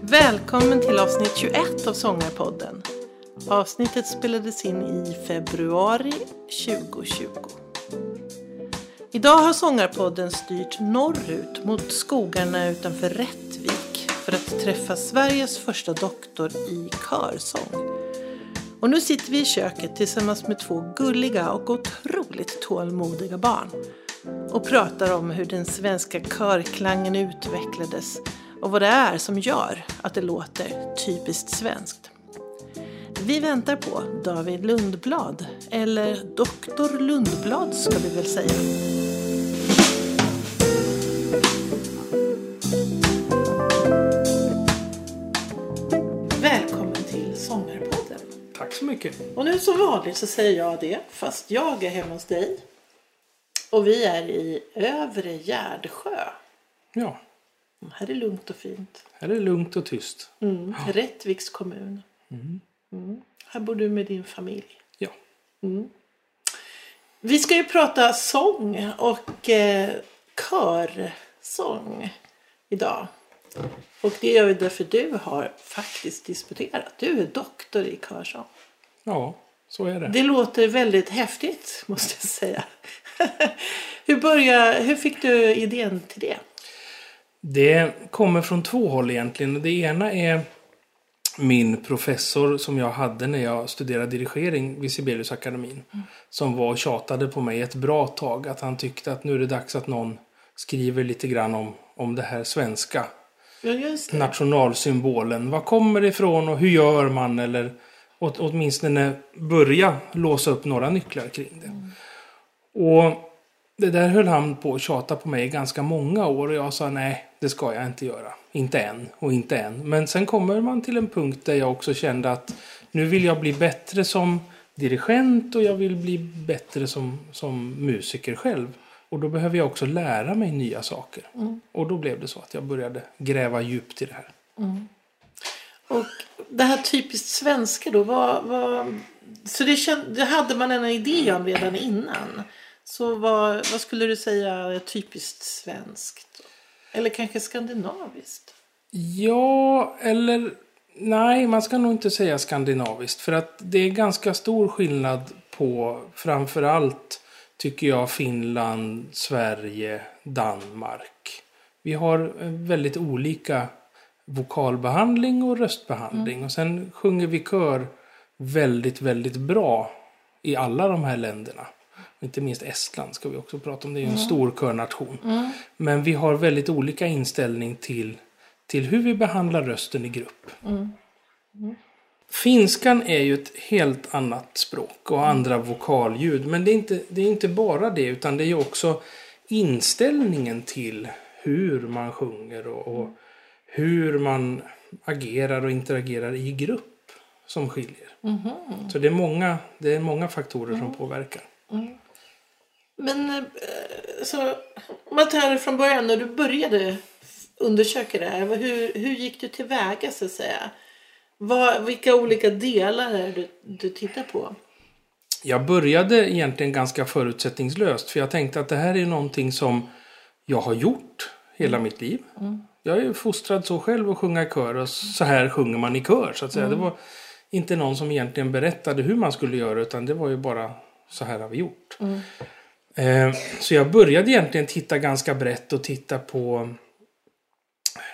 Välkommen till avsnitt 21 av Sångarpodden. Avsnittet spelades in i februari 2020. Idag har Sångarpodden styrt norrut mot skogarna utanför Rättvik för att träffa Sveriges första doktor i körsång. Och nu sitter vi i köket tillsammans med två gulliga och otroligt tålmodiga barn och pratar om hur den svenska körklangen utvecklades och vad det är som gör att det låter typiskt svenskt. Vi väntar på David Lundblad, eller Doktor Lundblad ska vi väl säga. Mycket. Och nu som vanligt så säger jag det, fast jag är hemma hos dig. Och vi är i Övre Gärdsjö. Ja, Här är lugnt och fint. här är lugnt och tyst. Mm. Rättviks kommun. Mm. Här bor du med din familj. Ja. Vi ska ju prata sång och eh, körsång idag. Och det gör vi därför du har faktiskt disputerat. Du är doktor i körsång. Ja, så är det. Det låter väldigt häftigt måste jag säga. hur, började, hur fick du idén till det? Det kommer från två håll egentligen. Det ena är min professor som jag hade när jag studerade dirigering vid Sibeliusakademin. Som var och tjatade på mig ett bra tag. Att han tyckte att nu är det dags att någon skriver lite grann om, om det här svenska. Ja, det. nationalsymbolen. Var kommer det ifrån och hur gör man? Eller åt, åtminstone börja låsa upp några nycklar kring det. Och det där höll han på att tjata på mig i ganska många år och jag sa nej, det ska jag inte göra. Inte än och inte än. Men sen kommer man till en punkt där jag också kände att nu vill jag bli bättre som dirigent och jag vill bli bättre som, som musiker själv. Och då behöver jag också lära mig nya saker. Och då blev det så att jag började gräva djupt i det här. Och det här typiskt svenska då, vad, vad, så det, känd, det hade man en idé om redan innan. Så vad, vad skulle du säga är typiskt svenskt? Eller kanske skandinaviskt? Ja, eller nej, man ska nog inte säga skandinaviskt. För att det är ganska stor skillnad på framförallt tycker jag Finland, Sverige, Danmark. Vi har väldigt olika vokalbehandling och röstbehandling. Och sen sjunger vi kör väldigt, väldigt bra i alla de här länderna. Inte minst Estland ska vi också prata om. Det är ju en stor körnation. Men vi har väldigt olika inställning till, till hur vi behandlar rösten i grupp. Finskan är ju ett helt annat språk och andra vokalljud. Men det är, inte, det är inte bara det utan det är ju också inställningen till hur man sjunger och, och hur man agerar och interagerar i grupp som skiljer. Så det är många, det är många faktorer som påverkar. Men eh, så, om man tar det från början när du började undersöka det här. Hur, hur gick du tillväga så att säga? Vad, vilka olika delar är du, du tittar på? Jag började egentligen ganska förutsättningslöst. För jag tänkte att det här är någonting som jag har gjort hela mitt liv. Jag är ju fostrad så själv att sjunga i kör och så här sjunger man i kör. Så att säga. Det var inte någon som egentligen berättade hur man skulle göra utan det var ju bara så här har vi gjort. Eh, så jag började egentligen titta ganska brett och titta på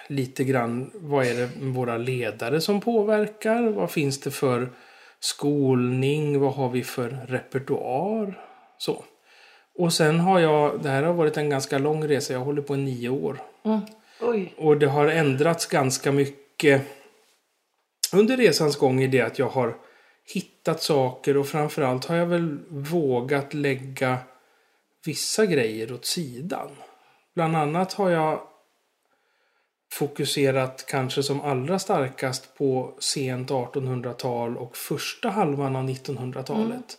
lite grann vad är det våra ledare som påverkar? Vad finns det för skolning? Vad har vi för repertoar? Så. Och sen har jag, det här har varit en ganska lång resa, jag håller på i nio år. Oj. Och det har ändrats ganska mycket under resans gång i det att jag har hittat saker och framförallt har jag väl vågat lägga vissa grejer åt sidan. Bland annat har jag fokuserat kanske som allra starkast på sent 1800-tal och första halvan av 1900-talet.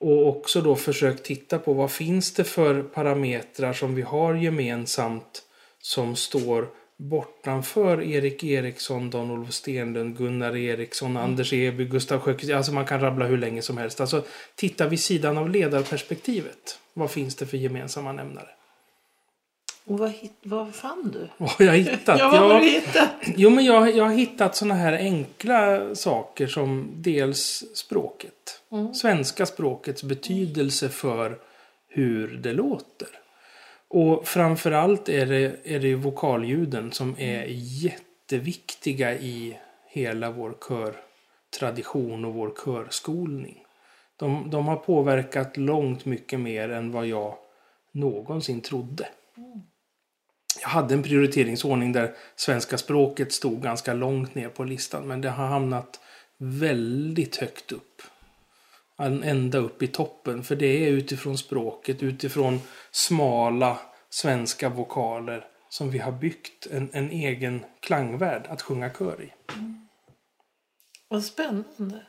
Och också då försökt titta på vad finns det för parametrar som vi har gemensamt som står bortanför Erik Eriksson, Dan-Olof Stenlund, Gunnar Eriksson, Anders Eby, Gustav Sjökvist. Alltså man kan rabbla hur länge som helst. Alltså titta vid sidan av ledarperspektivet. Vad finns det för gemensamma nämnare? Och vad, vad fann du? Vad har jag hittat? Ja, vad har du hittat? Jo, men jag, jag har hittat såna här enkla saker som dels språket. Svenska språkets betydelse för hur det låter. Och framförallt är det, är det vokalljuden som är jätteviktiga i hela vår körtradition och vår körskolning. De, de har påverkat långt mycket mer än vad jag någonsin trodde. Jag hade en prioriteringsordning där svenska språket stod ganska långt ner på listan. Men det har hamnat väldigt högt upp. Ända upp i toppen. För det är utifrån språket, utifrån smala svenska vokaler som vi har byggt en, en egen klangvärld att sjunga kör i. Vad spännande.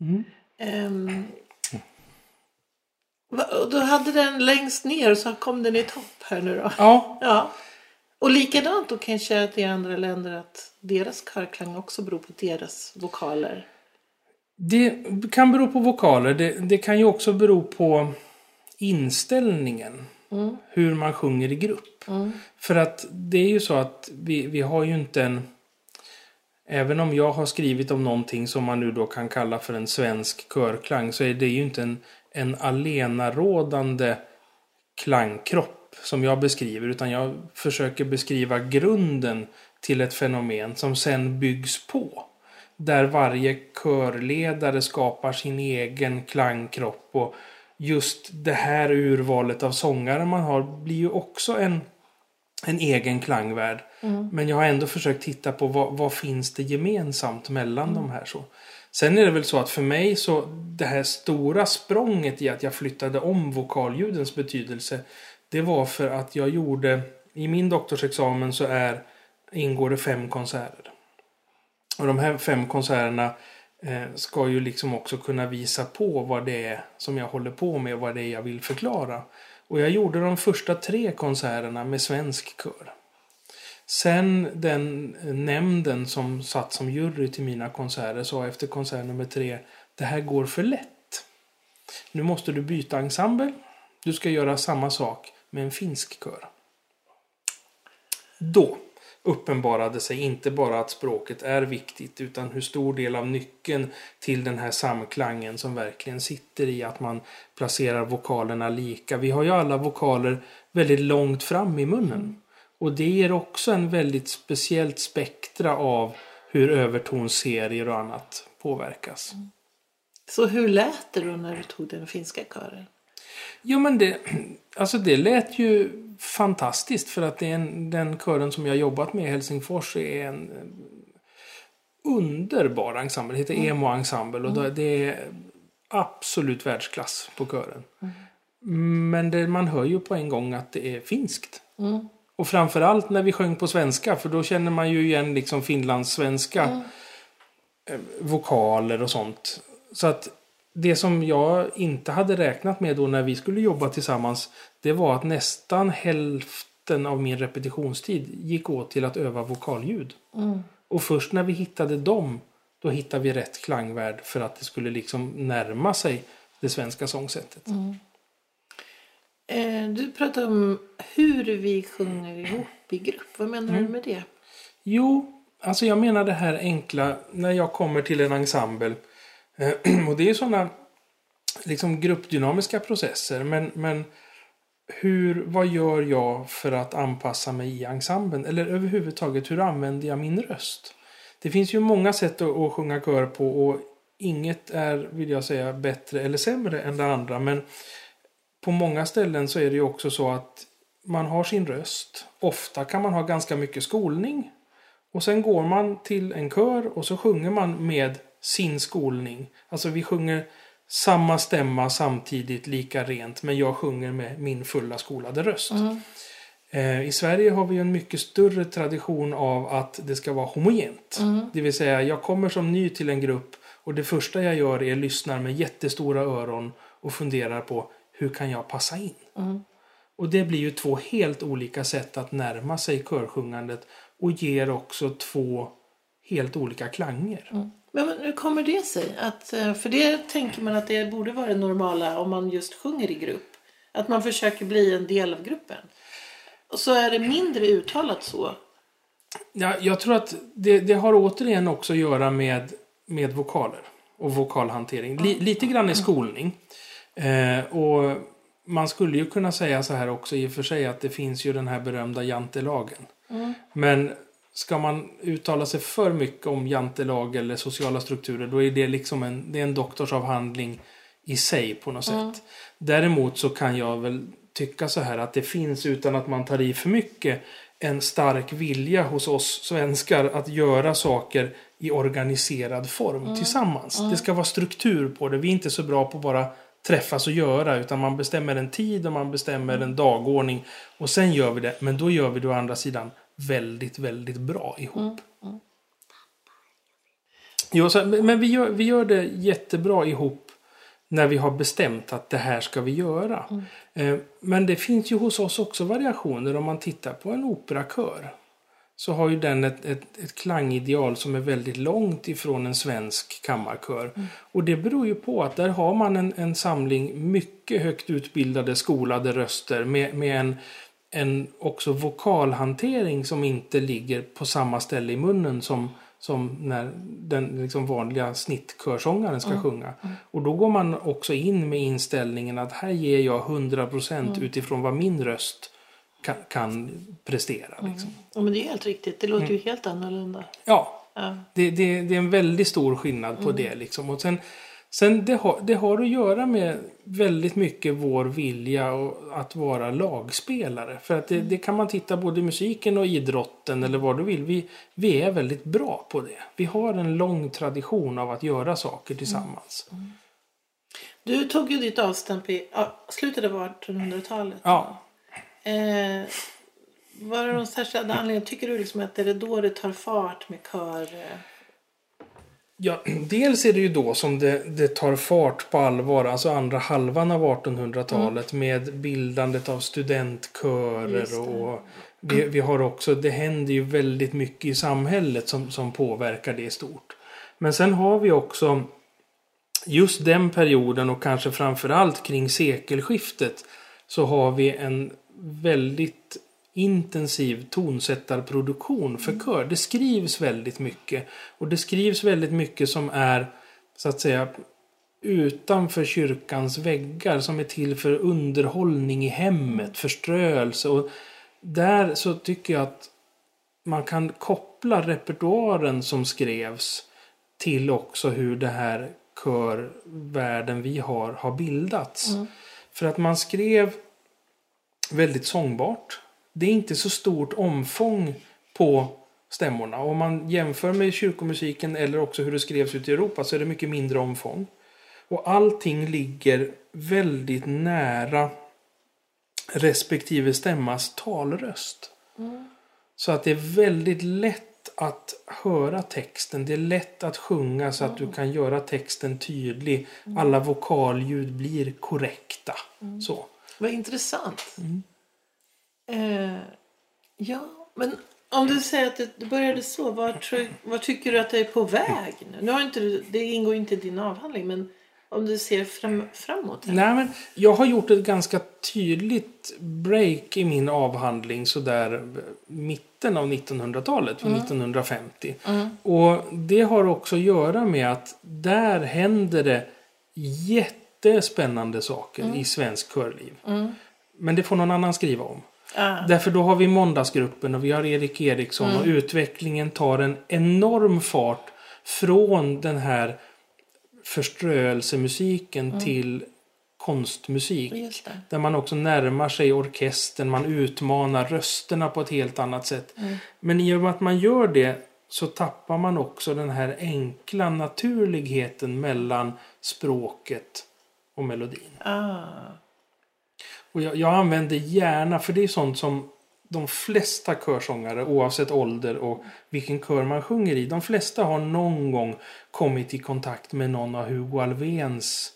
Mm. Ehm, va- och då hade den längst ner och så kom den i topp här nu då. Ja, Ja. Och likadant då kanske att i andra länder att deras körklang också beror på deras vokaler. Det kan bero på vokaler. Det, det kan ju också bero på inställningen. Hur man sjunger i grupp. För att det är ju så att vi, vi har ju inte en... Även om jag har skrivit om någonting som man nu då kan kalla för en svensk körklang så är det ju inte en, en alenarådande klangkropp som jag beskriver. Utan jag försöker beskriva grunden till ett fenomen som sen byggs på. Där varje körledare skapar sin egen klangkropp. Och just det här urvalet av sångare man har blir ju också en, en egen klangvärld. Men jag har ändå försökt titta på vad, vad finns det gemensamt mellan de här. så. Sen är det väl så att för mig så det här stora språnget i att jag flyttade om vokalljudens betydelse. Det var för att jag gjorde, i min doktorsexamen så är, ingår det fem konserter. Och de här fem konserterna eh, ska ju liksom också kunna visa på vad det är som jag håller på med, vad det är jag vill förklara. Och jag gjorde de första tre konserterna med svensk kör. Sen den eh, nämnden som satt som jury till mina konserter sa efter konsert nummer tre, det här går för lätt. Nu måste du byta ensemble. Du ska göra samma sak med en finsk kör. Då uppenbarade sig inte bara att språket är viktigt utan hur stor del av nyckeln till den här samklangen som verkligen sitter i att man placerar vokalerna lika. Vi har ju alla vokaler väldigt långt fram i munnen. Och det ger också en väldigt speciellt spektra av hur övertonsserier och annat påverkas. Så hur lät det då när du tog den finska kören? Jo men det, alltså det lät ju fantastiskt för att det är en, den kören som jag jobbat med i Helsingfors är en underbar ensemble. Det heter Emo Ensemble och då- det är absolut världsklass på kören. Men det, man hör ju på en gång att det är finskt. Och framförallt när vi sjöng på svenska för då känner man ju igen liksom finlandssvenska eh, vokaler och sånt. Så att det som jag inte hade räknat med då när vi skulle jobba tillsammans det var att nästan hälften av min repetitionstid gick åt till att öva vokalljud. Och först när vi hittade dem då hittade vi rätt klangvärd för att det skulle liksom närma sig det svenska sångsättet. Eh, du pratar om hur vi sjunger ihop i grupp. Vad menar du med det? Jo, alltså jag menar det här enkla när jag kommer till en ensemble. Eh, och det är ju sådana liksom gruppdynamiska processer. Men, men hur, vad gör jag för att anpassa mig i ensemblen? Eller överhuvudtaget, hur använder jag min röst? Det finns ju många sätt att, att sjunga kör på och inget är, vill jag säga, bättre eller sämre än det andra. Men på många ställen så är det ju också så att man har sin röst. Ofta kan man ha ganska mycket skolning. Och sen går man till en kör och så sjunger man med sin skolning. Alltså vi sjunger samma stämma samtidigt lika rent men jag sjunger med min fulla skolade röst. Eh, I Sverige har vi en mycket större tradition av att det ska vara homogent. Det vill säga jag kommer som ny till en grupp och det första jag gör är lyssnar med jättestora öron och funderar på hur kan jag passa in? Och det blir ju två helt olika sätt att närma sig körsjungandet och ger också två helt olika klanger. Mm. Men hur kommer det sig? Att, eh, för det tänker man att det borde vara det normala om man just sjunger i grupp. Att man försöker bli en del av gruppen. Och så är det mindre uttalat så. Ja, jag tror att det, det har återigen också att göra med, med vokaler och vokalhantering. Li, lite grann i skolning. Eh, och man skulle ju kunna säga så här också i och för sig att det finns ju den här berömda jantelagen. Mm. Men ska man uttala sig för mycket om jantelag eller sociala strukturer då är det liksom en, det är en doktorsavhandling i sig på något Mm. sätt. Däremot så kan jag väl tycka så här att det finns utan att man tar i för mycket en stark vilja hos oss svenskar att göra saker i organiserad form Mm. tillsammans. Det ska vara struktur på det. Vi är inte så bra på att bara träffas och göra utan man bestämmer en tid och man bestämmer Mm. en dagordning och sen gör vi det. Men då gör vi det å andra sidan väldigt, väldigt bra ihop. Mm. Jo, så, men vi gör, vi gör det jättebra ihop när vi har bestämt att det här ska vi göra. Eh, Men det finns ju hos oss också variationer. Om man tittar på en operakör så har ju den ett, ett, ett klangideal som är väldigt långt ifrån en svensk kammarkör. Och det beror ju på att där har man en, en samling mycket högt utbildade skolade röster med, med en, en också vokalhantering som inte ligger på samma ställe i munnen som, som när den liksom vanliga snittkörsångaren ska sjunga. Och då går man också in med inställningen att här ger jag 100% utifrån vad min röst kan, kan prestera. Liksom. Ja, men det är helt riktigt. Det låter ju helt annorlunda. Ja, Ja. det, det, det är en väldigt stor skillnad på det. Liksom. Och sen, sen det, har, det har att göra med väldigt mycket vår vilja och att vara lagspelare. För att det, det kan man titta både i musiken och idrotten eller vad du vill. Vi, vi är väldigt bra på det. Vi har en lång tradition av att göra saker tillsammans. Du tog ju ditt avstamp i ja, slutet av 1800-talet. Ja, Eh, var det någon särskild anledning? Tycker du liksom att det är då det tar fart med kör? Ja, dels är det ju då som det, det tar fart på allvar, alltså andra halvan av 1800-talet med bildandet av studentkörer och vi, vi har också, det händer ju väldigt mycket i samhället som, som påverkar det i stort. Men sen har vi också just den perioden och kanske framförallt kring sekelskiftet så har vi en väldigt intensiv tonsättarproduktion för kör. Det skrivs väldigt mycket. Och det skrivs väldigt mycket som är så att säga utanför kyrkans väggar som är till för underhållning i hemmet, förströelse. Och där så tycker jag att man kan koppla repertoaren som skrevs till också hur det här körvärlden vi har har bildats. För att man skrev väldigt sångbart. Det är inte så stort omfång på stämmorna. Om man jämför med kyrkomusiken eller också hur det skrevs ut i Europa så är det mycket mindre omfång. Och allting ligger väldigt nära respektive stämmas talröst. Så att det är väldigt lätt att höra texten. Det är lätt att sjunga så att du kan göra texten tydlig. Alla vokalljud blir korrekta. Så. Vad intressant. Mm. Eh, ja, men om du säger att det började så, vad, tror, vad tycker du att det är på väg nu? nu har inte, du- det ingår inte i din avhandling, men om du ser fram, framåt? Nej, men jag har gjort ett ganska tydligt break i min avhandling sådär mitten av 1900-talet, vid 1950. Och det har också att göra med att där händer det jättespännande saker i svensk körliv. Men det får någon annan skriva om. Ah, Därför då har vi Måndagsgruppen och vi har Erik Eriksson och utvecklingen tar en enorm fart från den här förströelsemusiken till konstmusik. Där man också närmar sig orkestern, man utmanar rösterna på ett helt annat sätt. Men i och med att man gör det så tappar man också den här enkla naturligheten mellan språket och melodin. Ah, Och jag, jag använder gärna, för det är sånt som de flesta körsångare, oavsett ålder och vilken kör man sjunger i, de flesta har någon gång kommit i kontakt med någon av Hugo Alvéns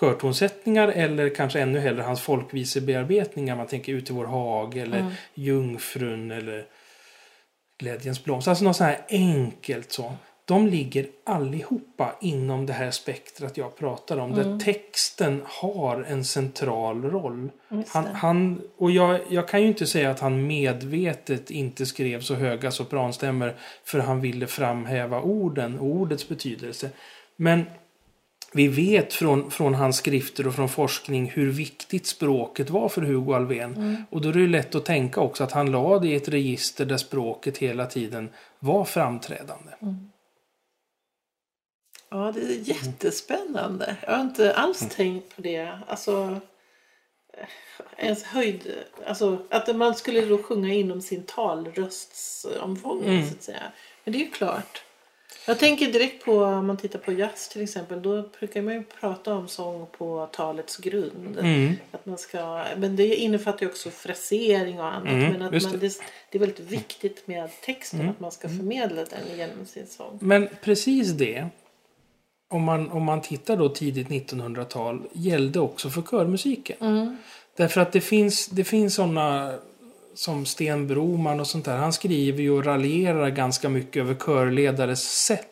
körtonsättningar eller kanske ännu hellre hans folkvisebearbetningar. Man tänker Ut i vår hage eller Mm. Jungfrun eller Glädjens blomster. Alltså något så här enkelt så. De ligger allihopa inom det här spektrat jag pratar om. Mm. Där texten har en central roll. Just Han, han, och jag, jag kan ju inte säga att han medvetet inte skrev så höga sopranstämmor för han ville framhäva orden och ordets betydelse. Men vi vet från, från hans skrifter och från forskning hur viktigt språket var för Hugo Alfvén. Och då är det ju lätt att tänka också att han la det i ett register där språket hela tiden var framträdande. Ja, det är jättespännande. Jag har inte alls Mm. tänkt på det. Alltså, eh, ens höjd, alltså att man skulle då sjunga inom sin talröstsomfång Mm. så att säga. Men det är ju klart. Jag tänker direkt på om man tittar på jazz till exempel. Då brukar man ju prata om sång på talets grund. Mm. Att man ska, men det innefattar ju också frasering och annat. Mm, men att man, det. det. Är väldigt viktigt med texten. Att man ska förmedla den genom sin sång. Men precis det, om man, om man tittar då tidigt 1900-tal, gällde också för körmusiken. Därför att det finns, det finns sådana som Sten Broman och sånt där. Han skriver ju och raljerar ganska mycket över körledares sätt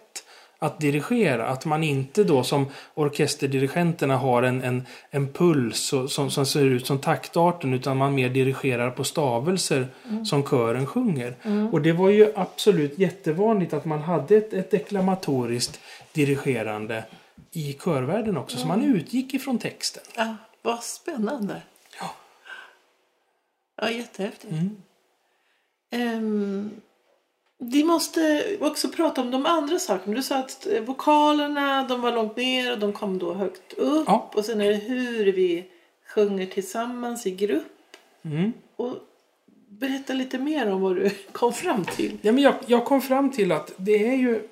att dirigera. Att man inte då som orkesterdirigenterna har en, en, en puls som, som ser ut som taktarten utan man mer dirigerar på stavelser som kören sjunger. Och det var ju absolut jättevanligt att man hade ett, ett deklamatoriskt dirigerande i körvärlden också. Så man utgick ifrån texten. Ja, vad spännande. Ja. Ja, jättehäftigt. Mm. Ehm, vi måste också prata om de andra sakerna. Du sa att vokalerna de var långt ner och de kom då högt upp. Ja. Och sen är det hur vi sjunger tillsammans i grupp. Mm. Och berätta lite mer om vad du kom fram till. Ja, men jag, jag kom fram till att det är ju,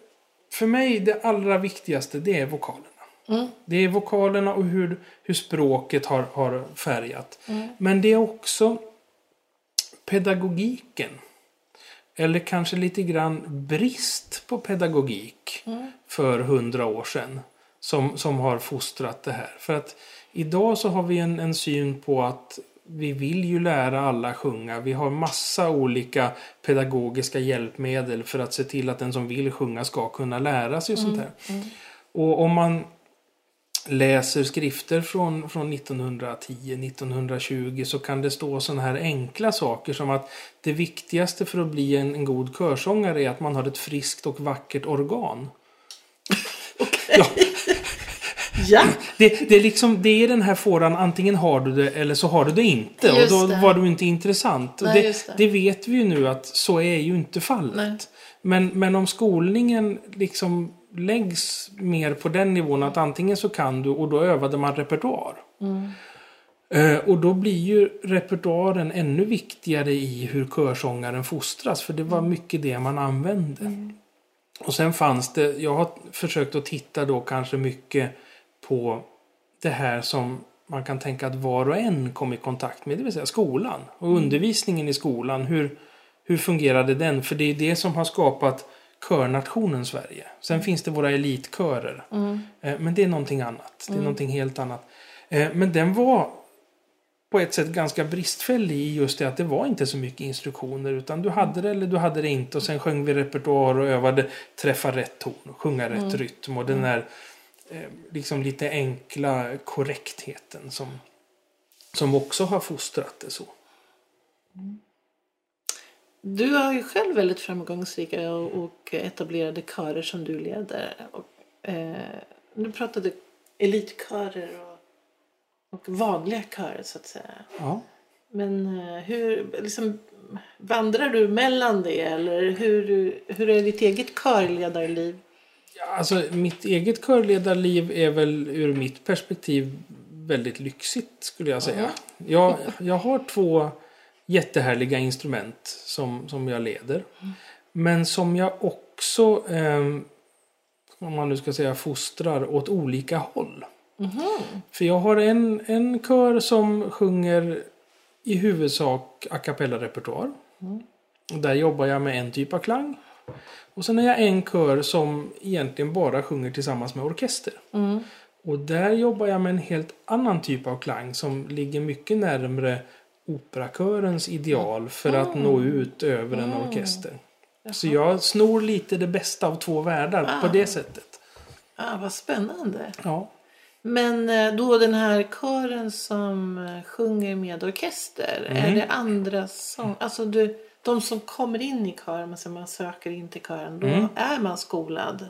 för mig, det allra viktigaste, det är vokalerna. Mm. Det är vokalerna och hur, hur språket har, har färgat. Mm. Men det är också pedagogiken. Eller kanske lite grann brist på pedagogik Mm. för hundra år sedan. Som, som har fostrat det här. För att idag så har vi en, en syn på att vi vill ju lära alla sjunga. Vi har massa olika pedagogiska hjälpmedel för att se till att den som vill sjunga ska kunna lära sig och sånt där. Och om man läser skrifter från, från 1910-1920 så kan det stå sådana här enkla saker som att det viktigaste för att bli en, en god körsångare är att man har ett friskt och vackert organ. Ja, Ja, det, det, är liksom, det är den här fåran, antingen har du det eller så har du det inte. Just och då det. var du inte intressant. Nej, det, det. vet vi ju nu att så är ju inte fallet. Nej. Men, men om skolningen liksom läggs mer på den nivån att antingen så kan du och då övade man repertoar. Mm. Eh, och då blir ju repertoaren ännu viktigare i hur körsångaren fostras. För det var Mm. mycket det man använde. Och sen fanns det, jag har försökt att titta då kanske mycket på det här som man kan tänka att var och en kom i kontakt med, det vill säga skolan. Och undervisningen i skolan, hur, hur fungerade den? För det är det som har skapat körnationen Sverige. Sen finns det våra elitkörer. Eh, Men det är någonting annat. Det är någonting helt annat. Eh, Men den var på ett sätt ganska bristfällig i just det att det var inte så mycket instruktioner utan du hade det eller du hade det inte och sen sjöng vi repertoar och övade träffa rätt ton och sjunga rätt rytm och den där eh, liksom lite enkla korrektheten som, som också har fostrat det så. du har ju själv väldigt framgångsrika och, och etablerade körer som du leder. Och, eh, du pratade elitkörer och, och vanliga körer så att säga. Ja. Men eh, hur liksom, vandrar du mellan det eller hur, hur är ditt eget körledarliv? Alltså mitt eget körledarliv är väl ur mitt perspektiv väldigt lyxigt skulle jag säga. Jag, jag har två jättehärliga instrument som, som jag leder. Men som jag också, ehm, om man nu ska säga fostrar åt olika håll. För jag har en, en kör som sjunger i huvudsak a cappella-repertoar. Och Där jobbar jag med en typ av klang. Och sen är jag en kör som egentligen bara sjunger tillsammans med orkester. Och där jobbar jag med en helt annan typ av klang som ligger mycket närmre operakörens ideal för att nå ut över en orkester. Så jag snor lite det bästa av två världar på Ah. det sättet. Ah, vad spännande. Ja. Men eh, då den här kören som eh, sjunger med orkester, Mm. är det andra sång... Alltså du, de som kommer in i kören, alltså man söker in till kören, då Mm. är man skolad?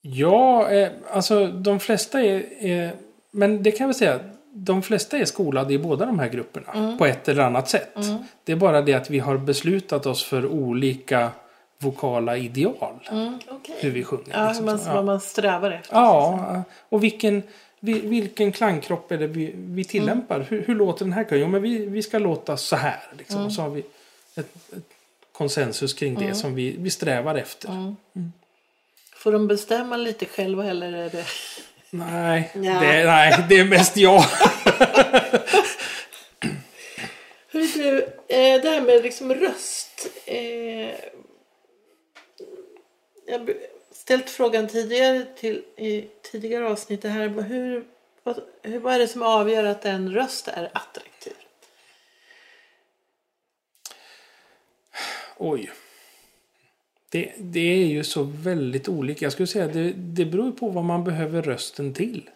Ja, eh, alltså de flesta är, är... Men det kan jag väl säga. De flesta är skolade i båda de här grupperna. Mm. På ett eller annat sätt. Det är bara det att vi har beslutat oss för olika vokala ideal. Mm, okej. Hur vi sjunger. Ja, liksom man. Ja. vad man strävar efter. Ja, och vilken, vi- vilken klangkropp är det vi, vi tillämpar? Hur, hur låter den här kören? Jo, men vi, vi ska låta så här. Liksom. Och så har vi ett, ett konsensus kring det som vi, vi strävar efter. Får de bestämma lite själva eller är det... Nej, Ja. det, nej, det är mest jag. Hur du, eh, det här med liksom röst. Eh, jag ställt frågan tidigare till, i tidigare avsnitt. Här, hur, vad, hur, vad är det som avgör att en röst är attraktiv? Oj. Det, det är ju så väldigt olika. Jag skulle säga det, det beror på vad man behöver rösten till.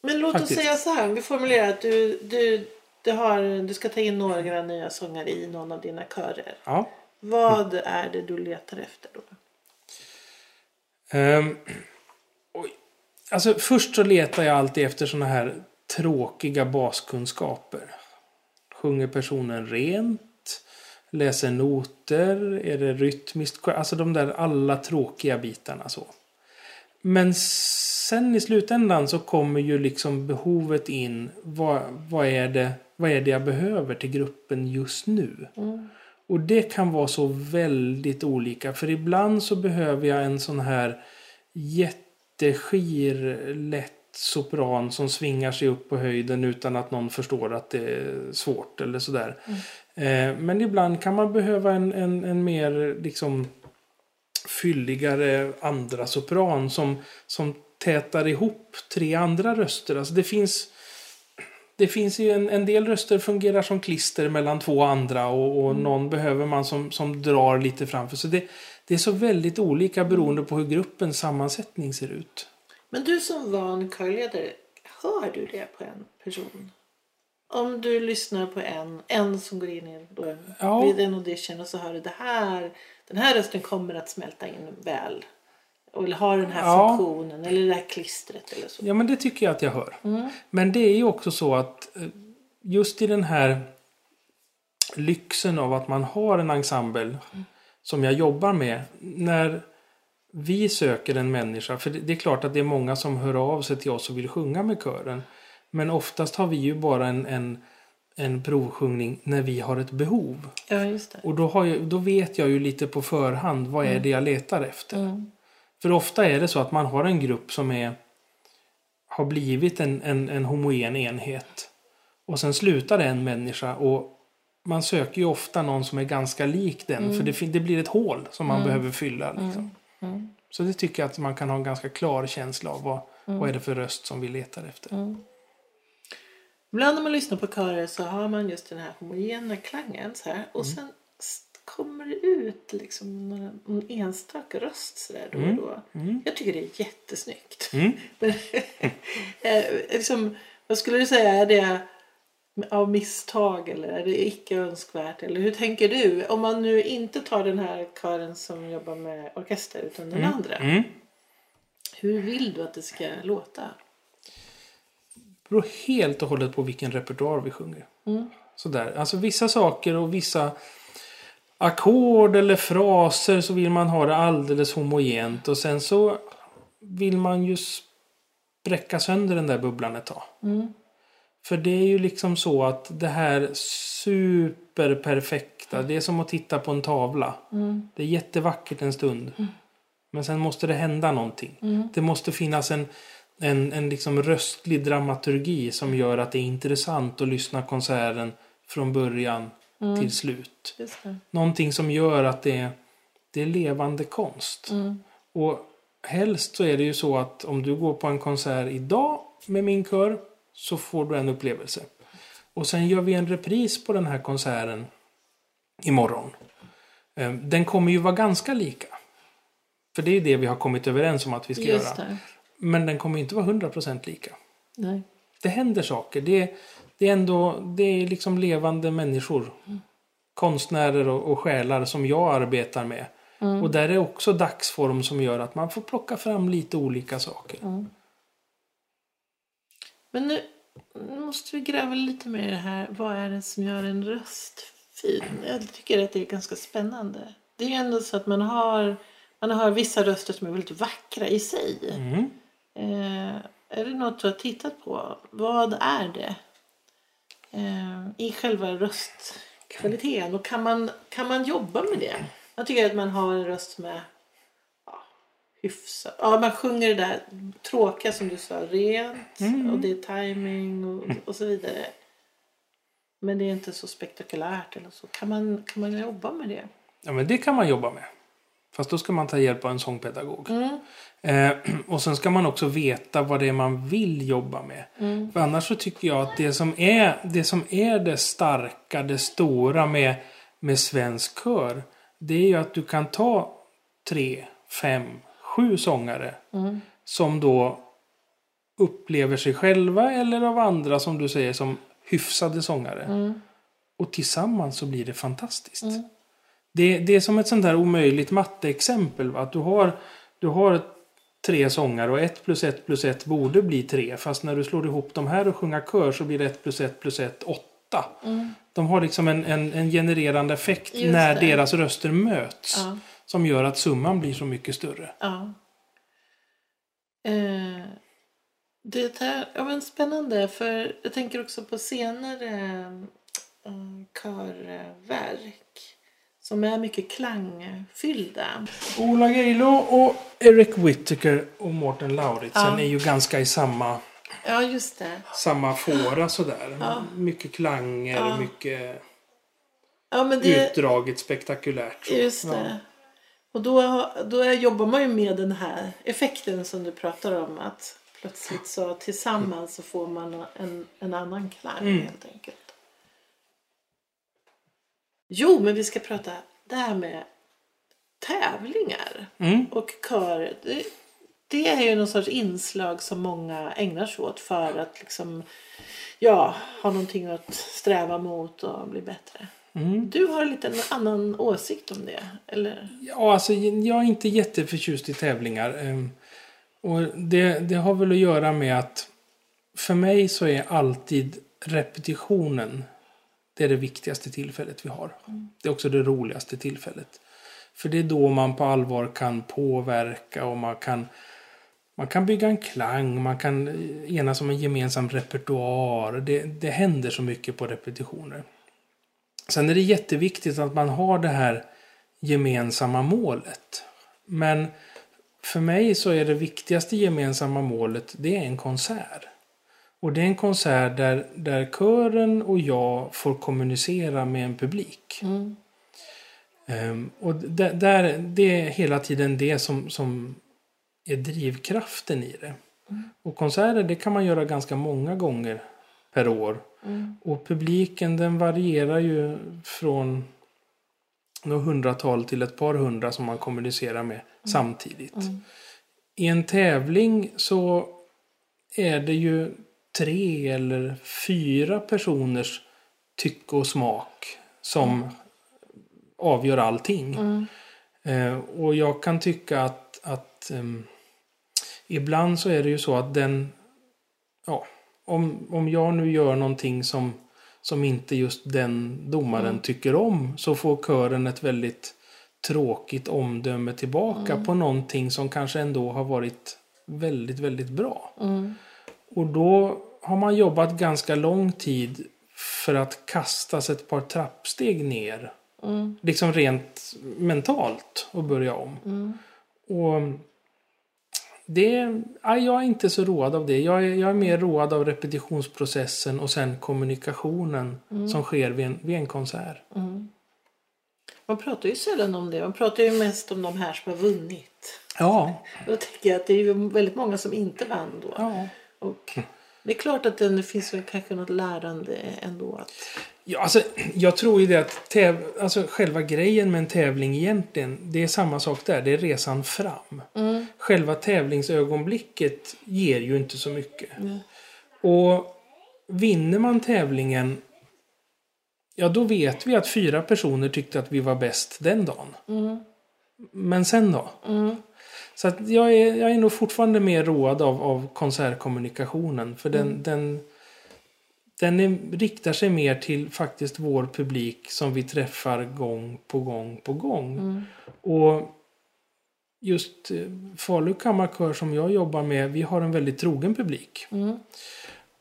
Men låt Faktiskt. oss säga så här. Vi formulerar att du, du, du, har, du ska ta in några nya sångare i någon av dina körer. Ja. Vad är det du letar efter då? Ehm, um, och, Alltså först så letar jag alltid efter såna här tråkiga baskunskaper. Sjunger personen rent? Läser noter? Är det rytmiskt? Alltså de där alla tråkiga bitarna så. Men sen i slutändan så kommer ju liksom behovet in. Vad, vad, är, det, vad är det jag behöver till gruppen just nu? Mm. Och det kan vara så väldigt olika. För ibland så behöver jag en sån här jätteskir, lätt sopran som svingar sig upp på höjden utan att någon förstår att det är svårt eller sådär. Eh, men ibland kan man behöva en, en, en mer liksom fylligare andra sopran som, som tätar ihop tre andra röster. Alltså det finns det finns ju en, en del röster fungerar som klister mellan två andra och, och någon behöver man som, som drar lite framför. Så det, det är så väldigt olika beroende på hur gruppens sammansättning ser ut. Men du som van körledare, hör du det på en person? Om du lyssnar på en, en som går in i en, då, Ja. vid en audition och så hör du det här, den här rösten kommer att smälta in väl. Eller har den här Ja. funktionen eller det här klistret eller så. Ja, men det tycker jag att jag hör. Men det är ju också så att eh, just i den här lyxen av att man har en ensemble som jag jobbar med. När vi söker en människa, för det är klart att det är många som hör av sig till oss och vill sjunga med kören. Men oftast har vi ju bara en, en, en provsjungning när vi har ett behov. Ja, just det. Och då, har jag, då vet jag ju lite på förhand vad är det jag letar efter. Mm. För ofta är det så att man har en grupp som är har blivit en, en, en homogen enhet. Och sen slutar en människa och man söker ju ofta någon som är ganska lik den. För det, det blir ett hål som man behöver fylla. Liksom. Så det tycker jag att man kan ha en ganska klar känsla av vad, vad är det för röst som vi letar efter. Ibland när man lyssnar på körer så har man just den här homogena klangen så här. Och sen kommer det ut liksom några, någon enstaka röst så där då och då. Jag tycker det är jättesnyggt. Mm. Men, eh, liksom, vad skulle du säga? Är det av misstag eller är det icke önskvärt? Eller hur tänker du? Om man nu inte tar den här kören som jobbar med orkester utan den andra. Mm. Hur vill du att det ska låta? Det beror helt och hållet på vilken repertoar vi sjunger. Sådär. Alltså vissa saker och vissa ackord eller fraser så vill man ha det alldeles homogent. Och sen så vill man ju spräcka sönder den där bubblan ett tag. För det är ju liksom så att det här superperfekta, det är som att titta på en tavla. Det är jättevackert en stund. Men sen måste det hända någonting. Det måste finnas en, en, en liksom röstlig dramaturgi som gör att det är intressant att lyssna konserten från början till slut. Någonting som gör att det är, det är levande konst. Och helst så är det ju så att om du går på en konsert idag med min kör så får du en upplevelse. Och sen gör vi en repris på den här konserten imorgon. Eh, Den kommer ju vara ganska lika. För det är det vi har kommit överens om att vi ska Just göra. det. Men den kommer inte vara 100% lika. Nej. Det händer saker. Det, det är ändå det är liksom levande människor. Konstnärer och, och själar som jag arbetar med. Och där är också dagsform som gör att man får plocka fram lite olika saker. Men nu, nu måste vi gräva lite mer i det här. Vad är det som gör en röst fin? Jag tycker att det är ganska spännande. Det är ju ändå så att man har, man har vissa röster som är väldigt vackra i sig. Mm. Eh, är det något du har tittat på? Vad är det? Eh, I själva röstkvaliteten. Och kan man, kan man jobba med det? Jag tycker att man har en röst som är ja, hyfsad. Ja, man sjunger det där tråkiga som du sa, rent. Och det är timing och, och så vidare. Men det är inte så spektakulärt eller så. Kan man, kan man jobba med det? Ja, men det kan man jobba med. Fast då ska man ta hjälp av en sångpedagog. Eh, och sen ska man också veta vad det är man vill jobba med. För annars så tycker jag att det som är det, som är det starka, det stora med, med svensk kör. Det är ju att du kan ta tre, fem, sju sångare. Som då upplever sig själva eller av andra som du säger som hyfsade sångare. Och tillsammans så blir det fantastiskt. Det, det är som ett sånt där omöjligt matteexempel. va? Att du har, du har tre sångare och ett plus ett plus ett borde bli tre. Fast när du slår ihop de här och sjunger kör så blir det ett plus ett plus ett åtta. De har liksom en, en, en genererande effekt Just när det. deras röster möts. Ja. Som gör att summan blir så mycket större. Ja. Eh, det här, ja men spännande för jag tänker också på senare eh, körverk som är mycket klangfyllda. Ola Geilo och Eric Whittaker och Mårten Lauritsen Ja. är ju ganska i samma, Ja just det. samma fåra sådär. Ja. Mycket klanger, Ja. mycket Ja men det, utdraget, spektakulärt. så. just Ja. det. Och då, då jobbar man ju med den här effekten som du pratar om. Att plötsligt så tillsammans så får man en, en annan klang Mm. helt enkelt. Jo, men vi ska prata det här med tävlingar Mm. och kör. Det, det är ju någon sorts inslag som många ägnar sig åt för att liksom, ja, ha någonting att sträva mot och bli bättre. Mm. Du har lite en annan åsikt om det, eller? Ja, alltså jag är inte jätteförtjust i tävlingar. ehm, Och det, det har väl att göra med att för mig så är alltid repetitionen det är det viktigaste tillfället vi har. Det är också det roligaste tillfället. För det är då man på allvar kan påverka och man kan man kan bygga en klang, man kan enas om en gemensam repertoar. Det, det händer så mycket på repetitioner. Sen är det jätteviktigt att man har det här gemensamma målet. Men för mig så är det viktigaste gemensamma målet det är en konsert. Och det är en konsert där, där kören och jag får kommunicera med en publik. Ehm, och där, det är hela tiden det som, som är drivkraften i det. Och konserter det kan man göra ganska många gånger per år. Och publiken den varierar ju från några hundratal till ett par hundra som man kommunicerar med samtidigt. I en tävling så är det ju tre eller fyra personers tycke och smak som avgör allting. Eh, och jag kan tycka att, att ehm, ibland så är det ju så att den ja, om, om jag nu gör någonting som, som inte just den domaren tycker om så får kören ett väldigt tråkigt omdöme tillbaka på någonting som kanske ändå har varit väldigt, väldigt bra. Och då har man jobbat ganska lång tid för att kastas ett par trappsteg ner. Liksom rent mentalt och börja om. Och det, ja, jag är inte så road av det. Jag är, jag är mer road av repetitionsprocessen och sen kommunikationen som sker vid en, vid en konsert. Man pratar ju sällan om det. Man pratar ju mest om de här som har vunnit. Ja, Då tänker jag att det är väldigt många som inte vann då. ja. Och det är klart att det finns väl kanske något lärande ändå. Att, Ja, alltså, jag tror ju det att täv alltså, själva grejen med en tävling egentligen, det är samma sak där. Det är resan fram. Själva tävlingsögonblicket ger ju inte så mycket. Och vinner man tävlingen, ja då vet vi att fyra personer tyckte att vi var bäst den dagen. Men sen då? Så att jag, är, jag är nog fortfarande mer road av, av konsertkommunikationen. För den, den, den är, riktar sig mer till faktiskt vår publik som vi träffar gång på gång på gång. Och just eh, Falu kammarkör som jag jobbar med, vi har en väldigt trogen publik.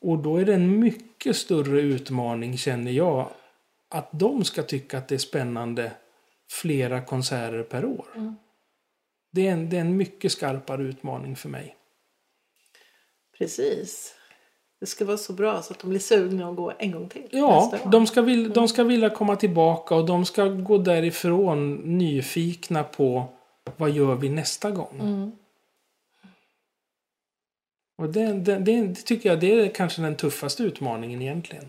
Och då är det en mycket större utmaning känner jag. Att de ska tycka att det är spännande flera konserter per år. Det, är en, det är en mycket skarpare utmaning för mig. precis. Det ska vara så bra så att de blir sugna att gå en gång till. Ja, de ska, vilja, de ska vilja komma tillbaka och de ska gå därifrån nyfikna på vad gör vi nästa gång. Och det, det, det, det tycker jag det är kanske den tuffaste utmaningen egentligen.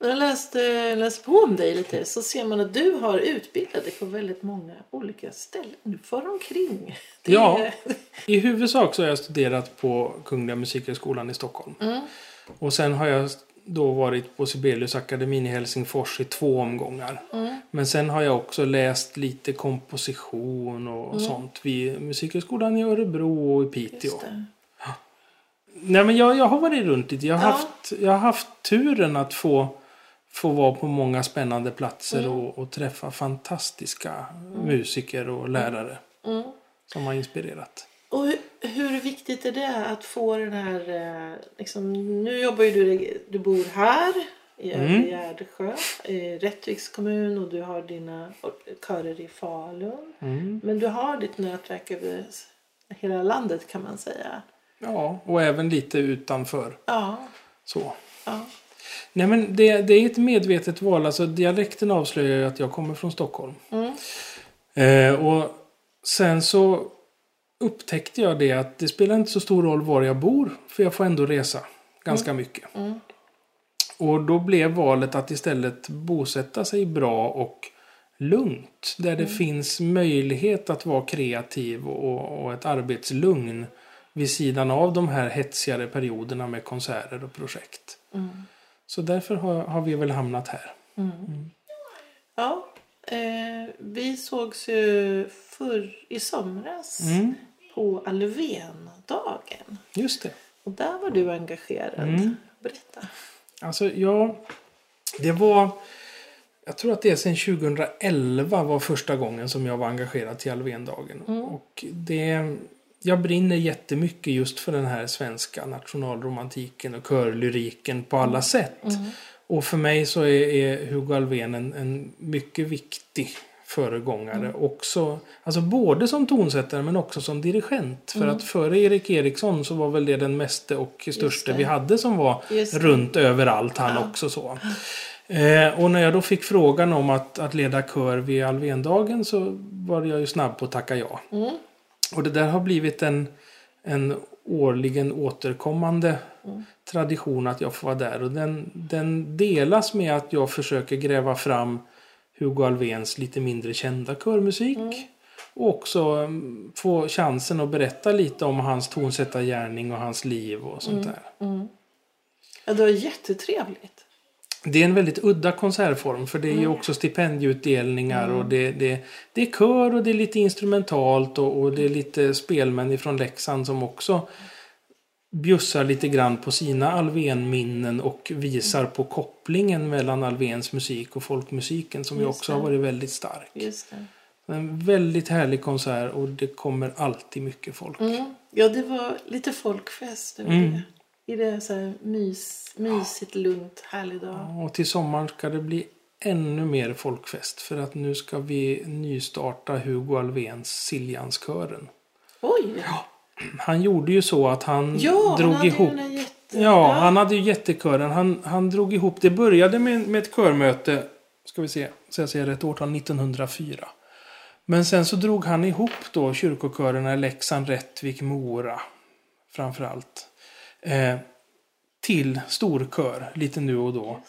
När jag läste, läste på om dig lite så ser man att du har utbildat dig på väldigt många olika ställen. Du far omkring. Det Ja. är- I huvudsak så har jag studerat på Kungliga Musikhögskolan i Stockholm. Och sen har jag då varit på Sibeliusakademin i Helsingfors i två omgångar. Men sen har jag också läst lite komposition och sånt vid Musikhögskolan i Örebro och i Piteå. Det. Nej men jag, jag har varit runt lite. Jag har, Ja. haft, jag har haft turen att få, få vara på många spännande platser och, och träffa fantastiska musiker och lärare. Som har inspirerat. Och hur, hur viktigt är det att få den här... eh, Liksom, nu jobbar ju du, du bor här i Mm. Övre Gärdesjö, i Rättviks kommun och du har dina körer i Falun. Mm. Men du har ditt nätverk över hela landet kan man säga. Ja, och även lite utanför. Ja, Så. ja. Nej men det, det är ett medvetet val. Alltså dialekten avslöjar ju att jag kommer från Stockholm. Eh, och sen så upptäckte jag det att det spelar inte så stor roll var jag bor. För jag får ändå resa ganska mycket. Och då blev valet att istället bosätta sig bra och lugnt. Där det finns möjlighet att vara kreativ och, och ett arbetslugn vid sidan av de här hetsigare perioderna med konserter och projekt. Så därför har, har vi väl hamnat här. ja. Eh, vi sågs ju förr i somras Mm, på Alvendagen. just det. Och där var du engagerad. Mm. Berätta. Alltså, ja, det var... Jag tror att det är sedan 2011 var första gången som jag var engagerad till Alvendagen. Och det... Jag brinner jättemycket just för den här svenska nationalromantiken och körlyriken på alla sätt. Och för mig så är, är Hugo Alfvén en, en mycket viktig föregångare. Också, alltså både som tonsättare men också som dirigent. För att före Erik Eriksson så var väl det den meste och största det. vi hade som var runt överallt han Ja. också så. Eh, och när jag då fick frågan om att, att leda kör vid Alvendagen så var jag ju snabb på att tacka ja. Och det där har blivit en, en årligen återkommande tradition att jag får vara där. Och den, den delas med att jag försöker gräva fram Hugo Alfvéns lite mindre kända körmusik. Och också mm, få chansen att berätta lite om hans tonsättargärning och hans liv och sånt där. Ja, det var jättetrevligt. Det är en väldigt udda konsertform för det är ju också stipendieutdelningar och det, det, det är kör och det är lite instrumentalt och, och det är lite spelmän ifrån Leksand som också bjussar lite grann på sina Alvén-minnen och visar på kopplingen mellan Alvéns musik och folkmusiken som ju också har varit väldigt stark. En väldigt härlig konsert och det kommer alltid mycket folk. Mm. Ja, det var lite folkfest över Mm. det. I det så här mys, mysigt, lugnt, härlig dag. Och till sommaren ska det bli ännu mer folkfest för att nu ska vi nystarta Hugo Alvéns Siljanskören. Oj! Han gjorde ju så att han Ja, han drog hade ihop... den här Ja, han hade ju jättekören. Han, han drog ihop, det började med, med ett körmöte, ska vi se, så jag säger rätt årtal, 1904. Men sen så drog han ihop då kyrkokörerna i Leksand, Rättvik, Mora framförallt. Eh, till storkör lite nu och då.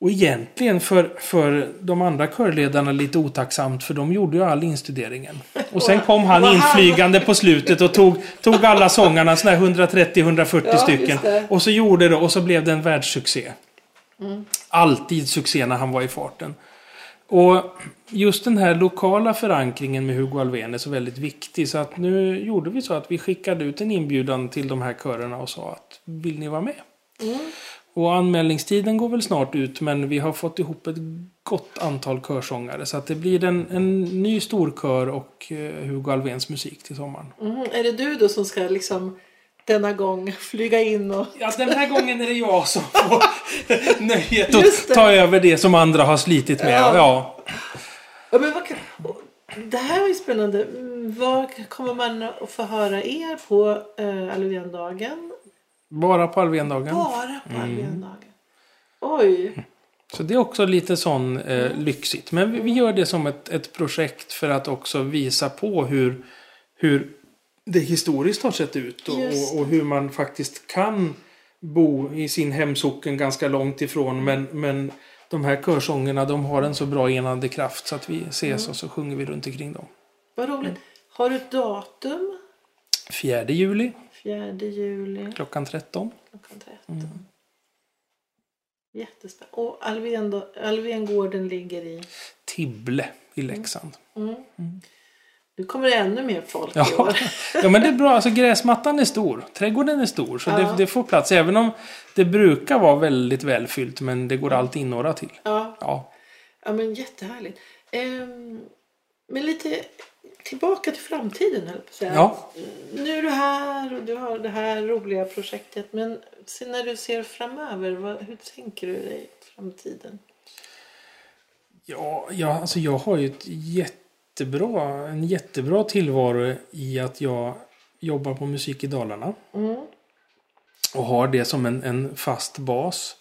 Och egentligen för, för de andra körledarna lite otacksamt för de gjorde ju all instuderingen. Och sen kom han inflygande på slutet och tog, tog alla sångarna, sådana här 130-140 Ja, stycken. Och så gjorde det och så blev det en världssuccé. Alltid succé när han var i farten. Och just den här lokala förankringen med Hugo Alfvén är så väldigt viktig. Så att nu gjorde vi så att vi skickade ut en inbjudan till de här körerna och sa att vill ni vara med? Och anmälningstiden går väl snart ut men vi har fått ihop ett gott antal körsångare. Så att det blir en, en ny storkör och eh, Hugo Alfvéns musik till sommaren. Mm. Är det du då som ska liksom denna gång flyga in och... Ja, den här gången är det jag som får nöjet att ta över det som andra har slitit med. Ja. Ja. Ja, men vad. Det här var ju spännande. Mm, Vad kommer man att få höra er på äh, Alfvéndagen? Bara på Alfvéndagen. Bara på Mm. Alfvéndagen. Oj. Så det är också lite sån eh, lyxigt. Men vi, vi gör det som ett, ett projekt för att också visa på hur, hur det historiskt har sett ut. Och, och, och hur man faktiskt kan bo i sin hemsocken ganska långt ifrån. Men, men de här körsångerna de har en så bra enande kraft så att vi ses och så sjunger vi runt omkring dem. Vad roligt. Har du ett datum? 4 juli 4 juli klockan 13. klockan 13. Jättespännande. Och Alfvéngården ligger i... Tibble i Leksand. Nu kommer det ännu mer folk i Ja. år. ja, men det är bra. Alltså gräsmattan är stor. Trädgården är stor. Så Ja. det, det får plats. Även om det brukar vara väldigt välfyllt. Men det går alltid in några till. Ja, Ja. ja men jättehärligt. Ehm, men lite tillbaka till framtiden höll jag på att säga. Ja. Nu är du här och du har det här roliga projektet. Men när du ser framöver, vad, hur tänker du dig framtiden? Ja, ja, alltså jag har ju ett jättebra, en jättebra tillvaro i att jag jobbar på Musik i Dalarna. Mm. Och har det som en, en fast bas.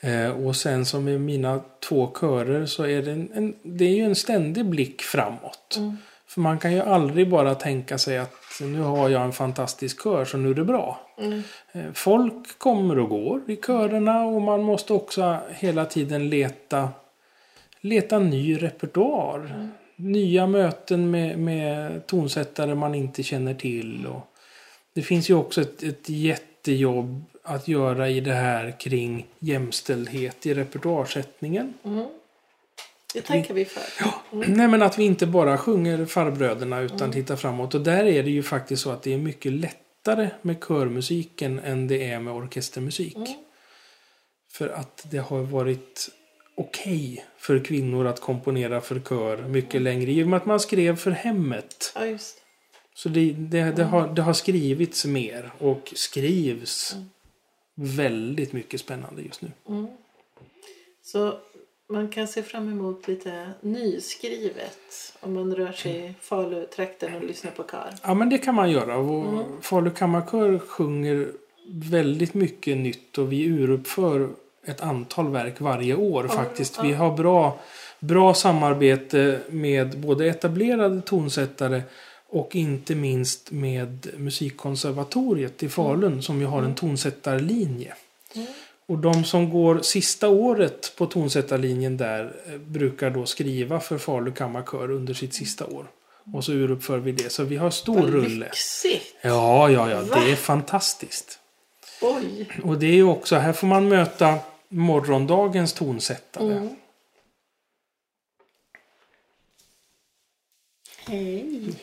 Eh, och sen som med mina två körer så är det, en, en, det är ju en ständig blick framåt. För man kan ju aldrig bara tänka sig att nu har jag en fantastisk kör så nu är det bra. Mm. Eh, Folk kommer och går i körerna och man måste också hela tiden leta, leta ny repertoar. Nya möten med, med tonsättare man inte känner till. Och det finns ju också ett, ett jättejobb att göra i det här kring jämställdhet i repertoarsättningen. Det tackar vi för. Nej men att vi inte bara sjunger farbröderna utan tittar framåt. Och där är det ju faktiskt så att det är mycket lättare med körmusiken än det är med orkestermusik. För att det har varit okej för kvinnor att komponera för kör mycket längre. I och med att man skrev för hemmet. Ja, just. Så det, det, det, har, det har skrivits mer och skrivs väldigt mycket spännande just nu. Så man kan se fram emot lite nyskrivet om man rör sig i Falutrakten och lyssnar på kör. Ja men det kan man göra. Och Falu kammarkör sjunger väldigt mycket nytt och vi uruppför ett antal verk varje år faktiskt. Vi har bra, bra samarbete med både etablerade tonsättare och inte minst med Musikkonservatoriet i Falun som ju har en tonsättarlinje. Och de som går sista året på tonsättarlinjen där eh, brukar då skriva för Falu kammarkör under sitt sista år. Och så uruppför vi det. Så vi har stor Vad rulle. lyxigt! Ja, ja, ja. Va? Det är fantastiskt. Oj! Och det är ju också, här får man möta morgondagens tonsättare. Mm. Hej!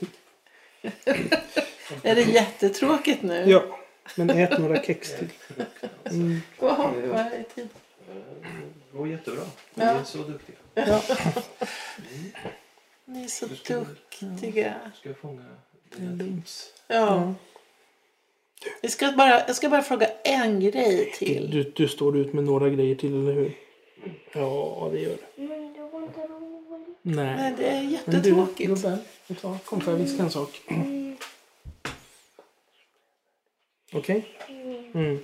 är det jättetråkigt nu? Ja, men ät några kex till. Vad har vi varje tid? Det går jättebra. Ni Ja. är så duktiga. Ni är så duktiga. Ska jag fånga Ja. Vi ska bara, jag ska bara fråga en grej till. Du, du står ut med några grejer till, eller hur? Ja, det gör du. Men det var inte roligt. Nej. Nej, det är Men du, jättetråkigt. vet du vad? Kom, får jag viska en sak? Okej? Mm.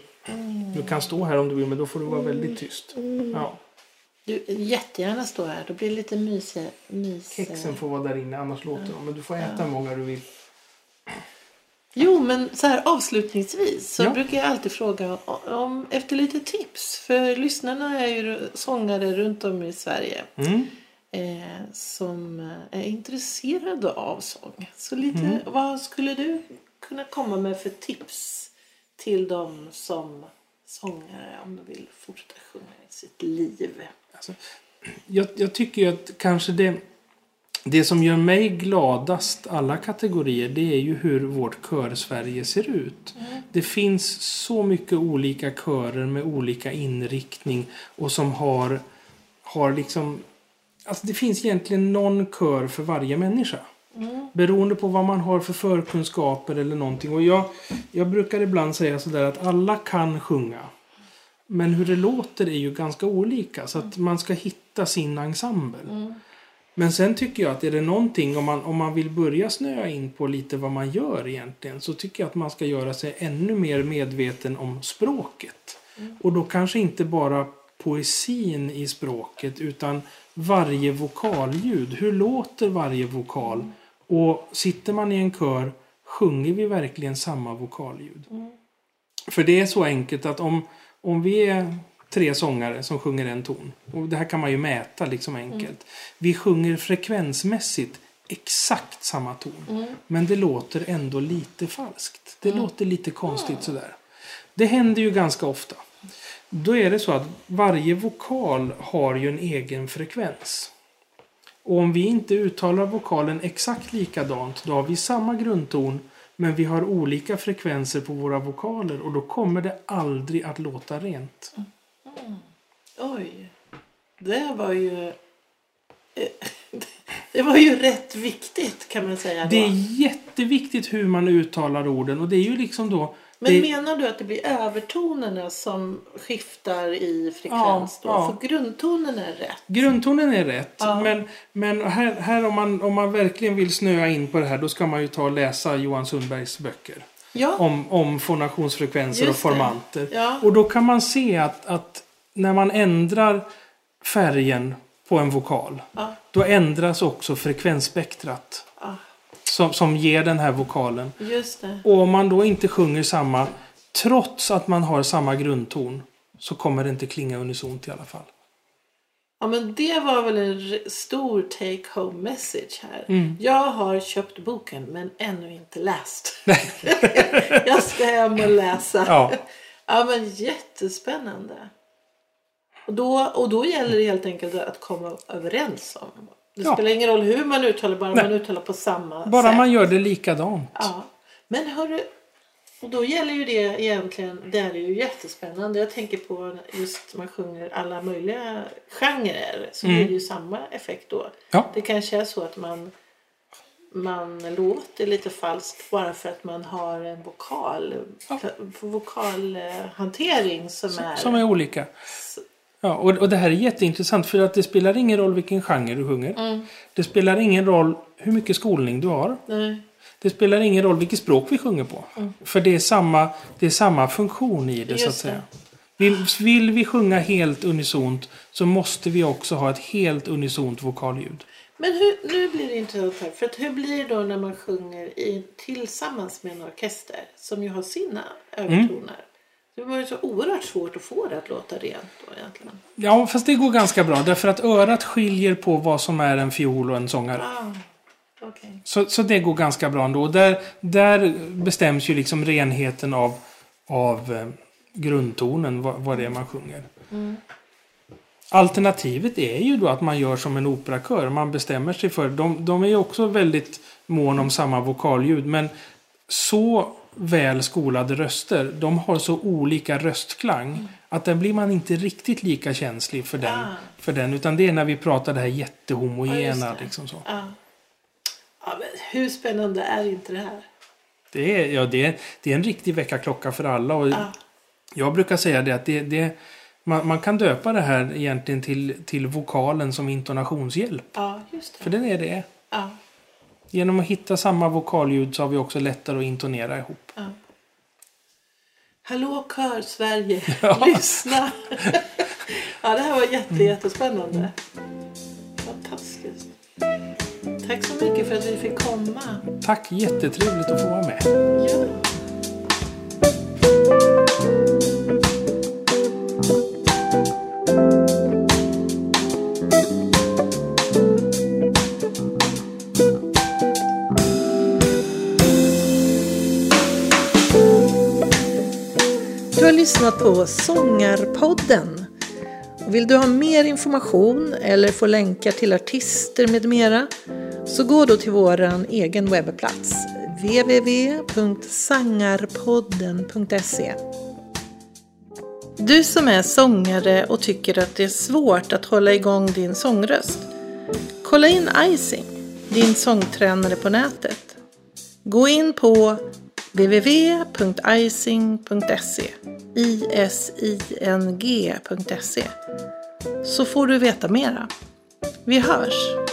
Du kan stå här om du vill men då får du vara väldigt tyst. Ja. Du jättegärna stå här, då blir det lite myse, myse. Kexen får vara där inne annars låter de. Men du får äta hur många du vill. Jo, men så här avslutningsvis så Ja. brukar jag alltid fråga om, efter lite tips. För lyssnarna är ju sångare runt om i Sverige Mm. eh, som är intresserade av sång. Så lite, Mm. vad skulle du kunna komma med för tips till dem som sångare om de vill fortsätta sjunga i sitt liv? Alltså, jag, jag tycker ju att kanske det, det som gör mig gladast alla kategorier det är ju hur vårt kör-Sverige ser ut. Det finns så mycket olika körer med olika inriktning och som har, har liksom... Alltså det finns egentligen någon kör för varje människa. Beroende på vad man har för förkunskaper eller någonting. Och jag, jag brukar ibland säga sådär att alla kan sjunga. Men hur det låter är ju ganska olika. Så att man ska hitta sin ensemble. Men sen tycker jag att är det någonting, om man, om man vill börja snöa in på lite vad man gör egentligen. Så tycker jag att man ska göra sig ännu mer medveten om språket. Och då kanske inte bara poesin i språket utan varje vokalljud. Hur låter varje vokal? Och sitter man i en kör, sjunger vi verkligen samma vokalljud? För det är så enkelt att om, om vi är tre sångare som sjunger en ton. Och det här kan man ju mäta liksom enkelt. Vi sjunger frekvensmässigt exakt samma ton. Men det låter ändå lite falskt. Det låter lite konstigt sådär. Det händer ju ganska ofta. Då är det så att varje vokal har ju en egen frekvens. Och om vi inte uttalar vokalen exakt likadant, då har vi samma grundton men vi har olika frekvenser på våra vokaler och då kommer det aldrig att låta rent. Oj, det var ju... eh, Det var ju rätt viktigt kan man säga då. Det är jätteviktigt hur man uttalar orden och det är ju liksom då... Men det, menar du att det blir övertonerna som skiftar i frekvens Ja, då? ja. För grundtonen är rätt. Grundtonen är rätt, Ja. men, men här, här om, man, om man verkligen vill snöa in på det här då ska man ju ta och läsa Johan Sundbergs böcker. Ja, Om, om fonationsfrekvenser och Just det. formanter. Ja. Och då kan man se att, att när man ändrar färgen på en vokal ja, då ändras också frekvensspektrat som, som ger den här vokalen. Och om man då inte sjunger samma, trots att man har samma grundton, så kommer det inte klinga unisont i alla fall. Ja, men det var väl en stor take home message här. Mm. Jag har köpt boken men ännu inte läst. jag ska hem och läsa. Ja. ja, men jättespännande. Och då, och då gäller det helt enkelt att komma överens om. Det Ja. spelar ingen roll hur man uttalar, bara Nej. man uttalar på samma Bara sätt. man gör det likadant. Ja. Men hörru, och då gäller ju det egentligen, det är ju jättespännande. Jag tänker på just man sjunger alla möjliga genrer så Mm. blir det ju samma effekt då. Ja. Det kanske är så att man, man låter lite falskt bara för att man har en vokal, Ja. vokalhantering som är... Som är olika. Ja, och, och det här är jätteintressant för att det spelar ingen roll vilken genre du sjunger. Mm. Det spelar ingen roll hur mycket skolning du har. Nej. Det spelar ingen roll vilket språk vi sjunger på. För det är samma, det är samma funktion i det så att Just säga. Vill, vill vi sjunga helt unisont så måste vi också ha ett helt unisont vokalljud. Men hur, nu blir det intressant här. För att hur blir det då när man sjunger i, tillsammans med en orkester som ju har sina övertoner? Det var ju så oerhört svårt att få det att låta rent då egentligen. Ja, fast det går ganska bra därför att örat skiljer på vad som är en fiol och en sångare. Ah, okej. Så, så det går ganska bra ändå. Där, där bestäms ju liksom renheten av, av eh, grundtonen, vad, vad det är man sjunger. Alternativet är ju då att man gör som en operakör. Man bestämmer sig för, de, de är ju också väldigt mån om samma vokalljud. Men så väl skolade röster, de har så olika röstklang. Att där blir man inte riktigt lika känslig för den. Ah. För den utan det är när vi pratar det här jättehomogena. just det. liksom så. Ja. Ja, hur spännande är inte det här? Det är, ja, det, är, det är en riktig väckarklocka för alla. Och Ja. Jag brukar säga det att det, det, man, man kan döpa det här egentligen till, till vokalen som intonationshjälp. Ja, just För det. den är det. Ja, Genom att hitta samma vokalljud så har vi också lättare att intonera ihop. ja. Hallå Kör Sverige, Ja. lyssna! ja, det här var jätte, jättespännande. Tack så mycket för att vi fick komma. Tack, jättetrevligt att få vara med. Ja. Du har lyssnat på Sångarpodden. Vill du ha mer information eller få länkar till artister med mera så gå då till vår egen webbplats www.sangarpodden.se Du som är sångare och tycker att det är svårt att hålla igång din sångröst Kolla in Icing, din sångtränare på nätet. Gå in på www.icing.se ising.se så får du veta mera. Vi hörs!